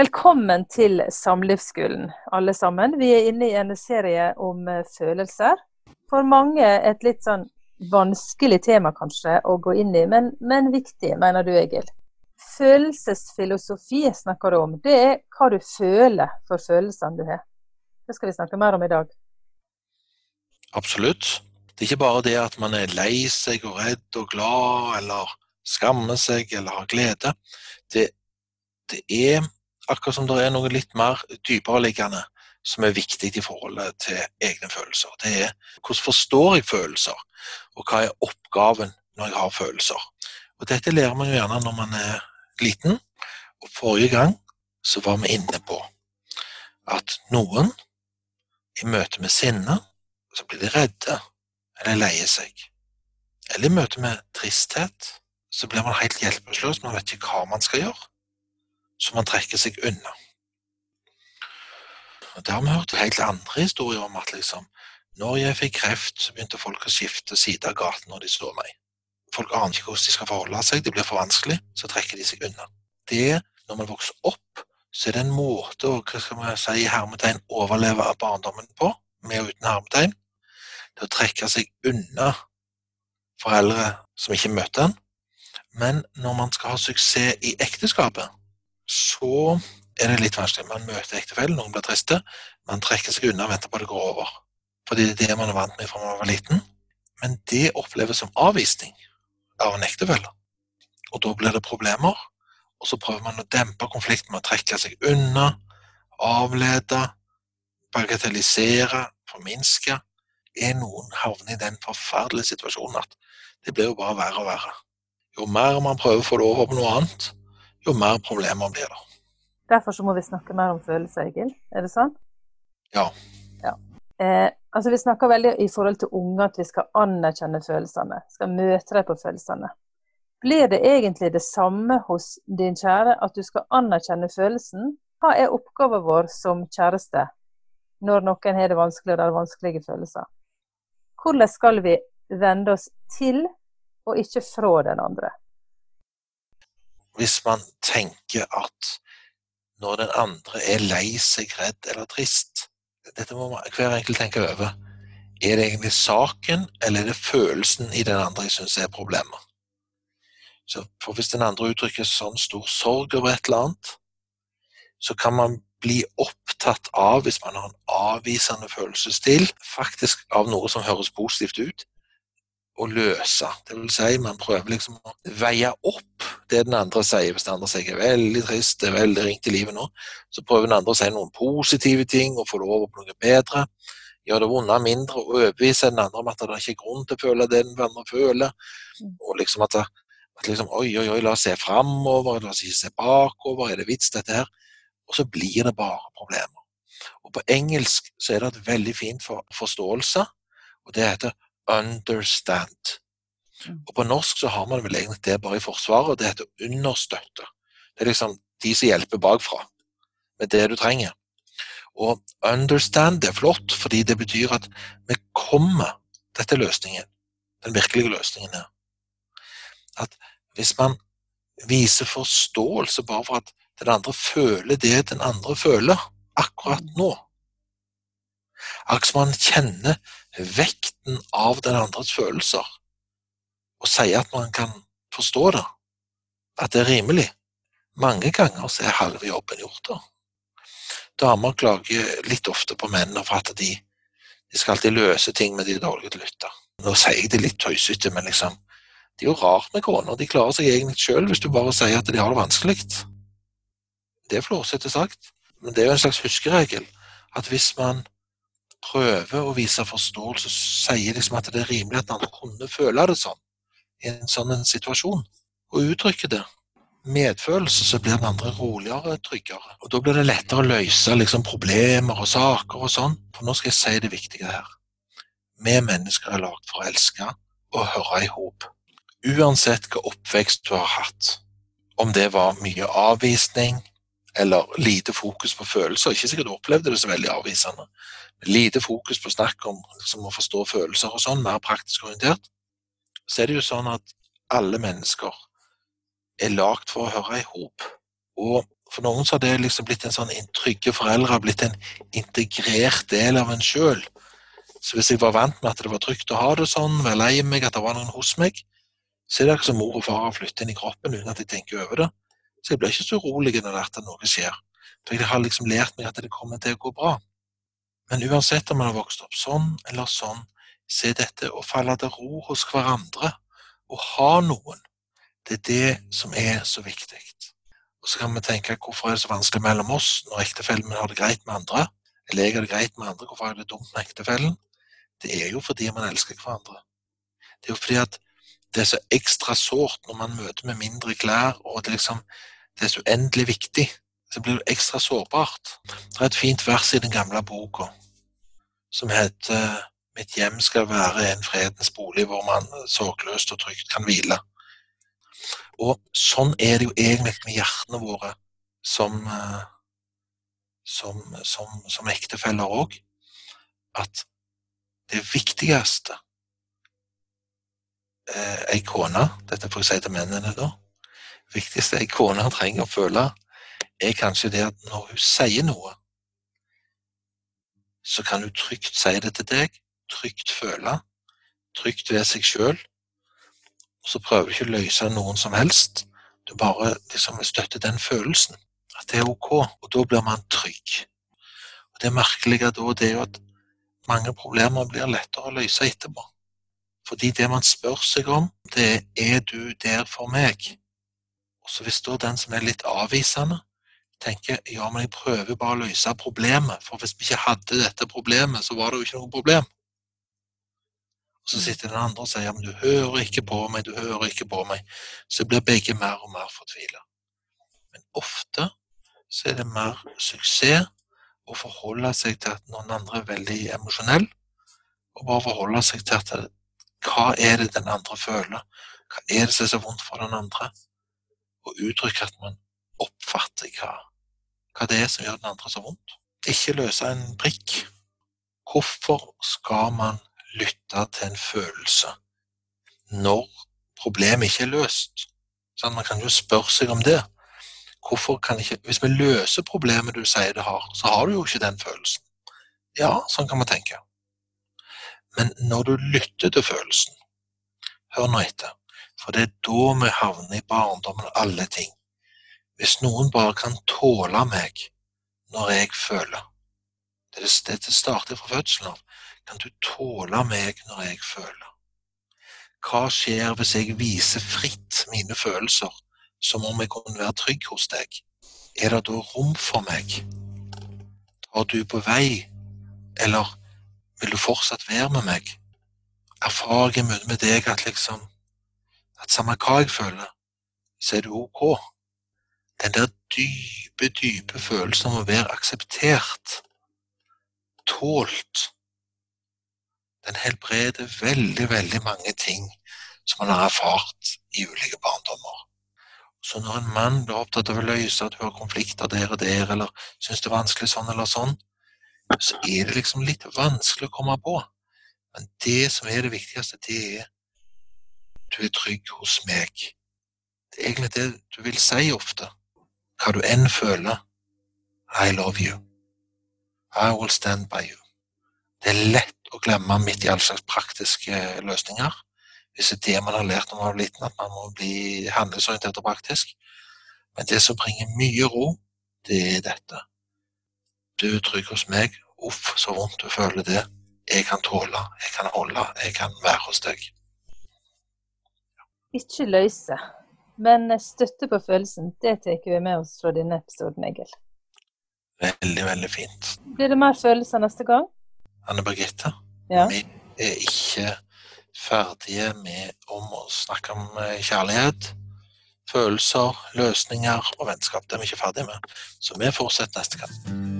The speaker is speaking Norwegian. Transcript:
Velkommen til Samlivsskolen, alle sammen. Vi er inne i en serie om eh, følelser. For mange et litt sånn vanskelig tema kanskje å gå inn i, men, men viktig, mener du Egil. Følelsesfilosofi snakker du om. Det er hva du føler for følelsene du har. Det skal vi snakke mer om i dag. Absolutt. Det er ikke bare det at man er lei seg og redd og glad, eller skammer seg eller har glede. Det, det er akkurat som det er noe litt mer dypereliggende som er viktig i forholdet til egne følelser. Det er hvordan forstår jeg følelser, og hva er oppgaven når jeg har følelser. Og Dette lærer man jo gjerne når man er liten. Og Forrige gang så var vi inne på at noen i møte med sinne så blir de redde eller leier seg. Eller i møte med tristhet så blir man helt hjelpeløs, man vet ikke hva man skal gjøre så man trekker seg unna. Og Det har vi hørt helt andre historier om at liksom, når jeg fikk kreft, så begynte folk å skifte side av gaten når de så meg. Folk aner ikke hvordan de skal forholde seg, det blir for vanskelig, så trekker de seg unna. Det, Når man vokser opp, så er det en måte å hva skal man si, hermetegn, overleve av barndommen på, med og uten hermetegn. Det å trekke seg unna foreldre som ikke møter en. Men når man skal ha suksess i ekteskapet, så er det litt vanskelig. Man møter ektefellen, noen blir triste. Man trekker seg unna og venter på at det går over. Fordi det er det man er vant med fra man var liten. Men det oppleves som avvisning av en ektefelle. Og da blir det problemer. Og så prøver man å dempe konflikten med å trekke seg unna, avlede, bagatellisere, forminske. Er noen havner i den forferdelige situasjonen at det blir jo bare verre og verre. Jo mer man prøver å få det over på noe annet, jo mer problemer blir det. Derfor så må vi snakke mer om følelser, Egil. Er det sånn? Ja. ja. Eh, altså Vi snakker veldig i forhold til unge at vi skal anerkjenne følelsene. Skal møte dem på følelsene. Blir det egentlig det samme hos din kjære at du skal anerkjenne følelsen? Hva er oppgaven vår som kjæreste når noen har det vanskelig og det er vanskelige følelser? Hvordan skal vi vende oss til og ikke fra den andre? Hvis man tenker at når den andre er lei seg, redd eller trist Dette må hver enkelt tenke over. Er det egentlig saken, eller er det følelsen i den andre jeg syns er problemet? Så for Hvis den andre uttrykker sånn stor sorg over et eller annet, så kan man bli opptatt av, hvis man har en avvisende følelsesstil, faktisk av noe som høres positivt ut, å løse. Det vil si, man prøver liksom å veie opp det den andre sier. Hvis den andre sier er veldig trist, det er veldig ringt i livet nå, så prøver den andre å si noen positive ting og få det over på noe bedre. Gjør det vonde mindre og overbevise den andre om at det er ikke grunn til å føle det den andre føler. Mm. Og liksom at, at liksom, oi, oi, oi, la oss se framover, la oss ikke se bakover, er det vits dette her? Og så blir det bare problemer. Og på engelsk så er det et veldig fint for forståelse, og det heter understand. Mm. Og På norsk så har man vel egentlig det bare i Forsvaret, og det heter understøtte. Det er liksom de som hjelper bakfra med det du trenger. Og understand er flott, fordi det betyr at vi kommer Dette er løsningen. Den virkelige løsningen her. at hvis man viser forståelse bare for at den andre føler det den andre føler akkurat nå Akkurat som man kjenner vekten av den andres følelser, og sier at man kan forstå det, at det er rimelig. Mange ganger så er halve jobben gjort. da. Damer klager litt ofte på mennene for at de, de skal alltid løse ting med de dårlige til å lytte. Nå sier jeg det litt tøysete, men liksom, det er jo rart med koner. De klarer seg egentlig sjøl hvis du bare sier at de har det vanskelig. Det er flåsete sagt, men det er jo en slags huskeregel at hvis man prøver å vise forståelse, sier liksom at det er rimelig at han kunne føle det sånn i en sånn en situasjon, og uttrykke det. Medfølelse, så blir den andre roligere, tryggere. Og Da blir det lettere å løse liksom, problemer og saker og sånn. For nå skal jeg si det viktige her. Vi mennesker er lagd for å elske og høre i hop. Uansett hva oppvekst du har hatt, om det var mye avvisning eller lite fokus på følelser, ikke sikkert du opplevde det så veldig avvisende, lite fokus på snakk om liksom, å forstå følelser og sånn, mer praktisk orientert, så er det jo sånn at alle mennesker er lagd for å høre i hop. Og For noen så har det liksom blitt en sånn trygge foreldre har blitt en integrert del av en sjøl. Så hvis jeg var vant med at det var trygt å ha det sånn, være lei meg, at det var noen hos meg, så er det akkurat som mor og far har flyttet inn i kroppen uten at jeg tenker over det. Så jeg blir ikke så urolig når det noe skjer. For jeg har liksom lært meg at det kommer til å gå bra. Men uansett om man har vokst opp sånn eller sånn, se dette og falle til ro hos hverandre og ha noen. Det er det som er så viktig. Og så kan vi tenke hvorfor er det så vanskelig mellom oss når ektefellen min har det greit med andre? Eller jeg har det greit med andre, hvorfor jeg det dumt med ektefellen? Det er jo fordi man elsker hverandre. Det er jo fordi at det er så ekstra sårt når man møter med mindre klær, og det, liksom, det er så uendelig viktig. Så blir det ekstra sårbart. Det er et fint vers i den gamle boka som heter 'Mitt hjem skal være en fredens bolig hvor man sorgløst og trygt kan hvile'. Og sånn er det jo egentlig med hjertene våre som, som, som, som ektefeller òg. At det viktigste eh, ei kone Dette får jeg si til mennene, da. Viktigste ei kone trenger å føle, er kanskje det at når hun sier noe, så kan hun trygt si det til deg, trygt føle, trygt ved seg sjøl, så prøver du ikke å løse noen som helst. Du bare liksom støtter den følelsen. At det er ok. Og da blir man trygg. Og Det merkelige da, det er jo at mange problemer blir lettere å løse etterpå. Fordi det man spør seg om, det er er du der for meg? Og så Hvis da den som er litt avvisende, tenker ja, men jeg prøver bare å løse problemet, for hvis vi ikke hadde dette problemet, så var det jo ikke noe problem. Og så sitter den andre og sier 'ja, men du hører ikke på meg, du hører ikke på meg. Så blir begge mer og mer fortvila. Men ofte så er det mer suksess å forholde seg til at noen andre er veldig emosjonell, og bare forholde seg til at hva er det den andre føler? Hva er det som er så vondt for den andre? Og uttrykke at man oppfatter hva, hva det er som gjør den andre så vondt. Ikke løse en prikk. Hvorfor skal man lytte til en følelse når problemet ikke er løst. Sånn, man kan jo spørre seg om det. Hvorfor kan ikke, Hvis vi løser problemet du sier du har, så har du jo ikke den følelsen. Ja, sånn kan man tenke. Men når du lytter til følelsen, hør nå etter, for det er da vi havner i barndommen og alle ting. Hvis noen bare kan tåle meg når jeg føler Det, det starter fra fødselen av. Kan du tåle meg når jeg føler? Hva skjer hvis jeg viser fritt mine følelser, som om jeg kunne være trygg hos deg? Er det da rom for meg? Tar du på vei, eller vil du fortsatt være med meg? Erfarer jeg møte med deg at liksom at samme hva jeg føler, så er du ok? Den der dype, dype følelsen av å være akseptert, tålt, den helbreder veldig, veldig mange ting som man har erfart i ulike barndommer. Så når en mann blir opptatt av å løse at hun har konflikter der og der, eller syns det er vanskelig sånn eller sånn, så er det liksom litt vanskelig å komme på. Men det som er det viktigste, det er du er trygg hos meg. Det er egentlig det du vil si ofte. Hva du enn føler. I love you. I will stand by you. Det er lett å glemme midt i all slags praktiske løsninger. Hvis det er det man har lært når man var liten, at man må bli handlingsorientert og praktisk. Men det som bringer mye ro, det er dette. Du er trygg hos meg. Uff, så vondt du føler det. Jeg kan tåle, jeg kan holde, jeg kan være hos deg. Ikke løse, men støtte på følelsen. Det tar vi med oss fra denne episoden, Egil. Veldig, veldig fint. Blir det mer følelser neste gang? Anne Birgitte. Ja. Vi er ikke ferdige med om å snakke om eh, kjærlighet, følelser, løsninger og vennskap. Det er vi ikke ferdige med. Så vi fortsetter neste gang.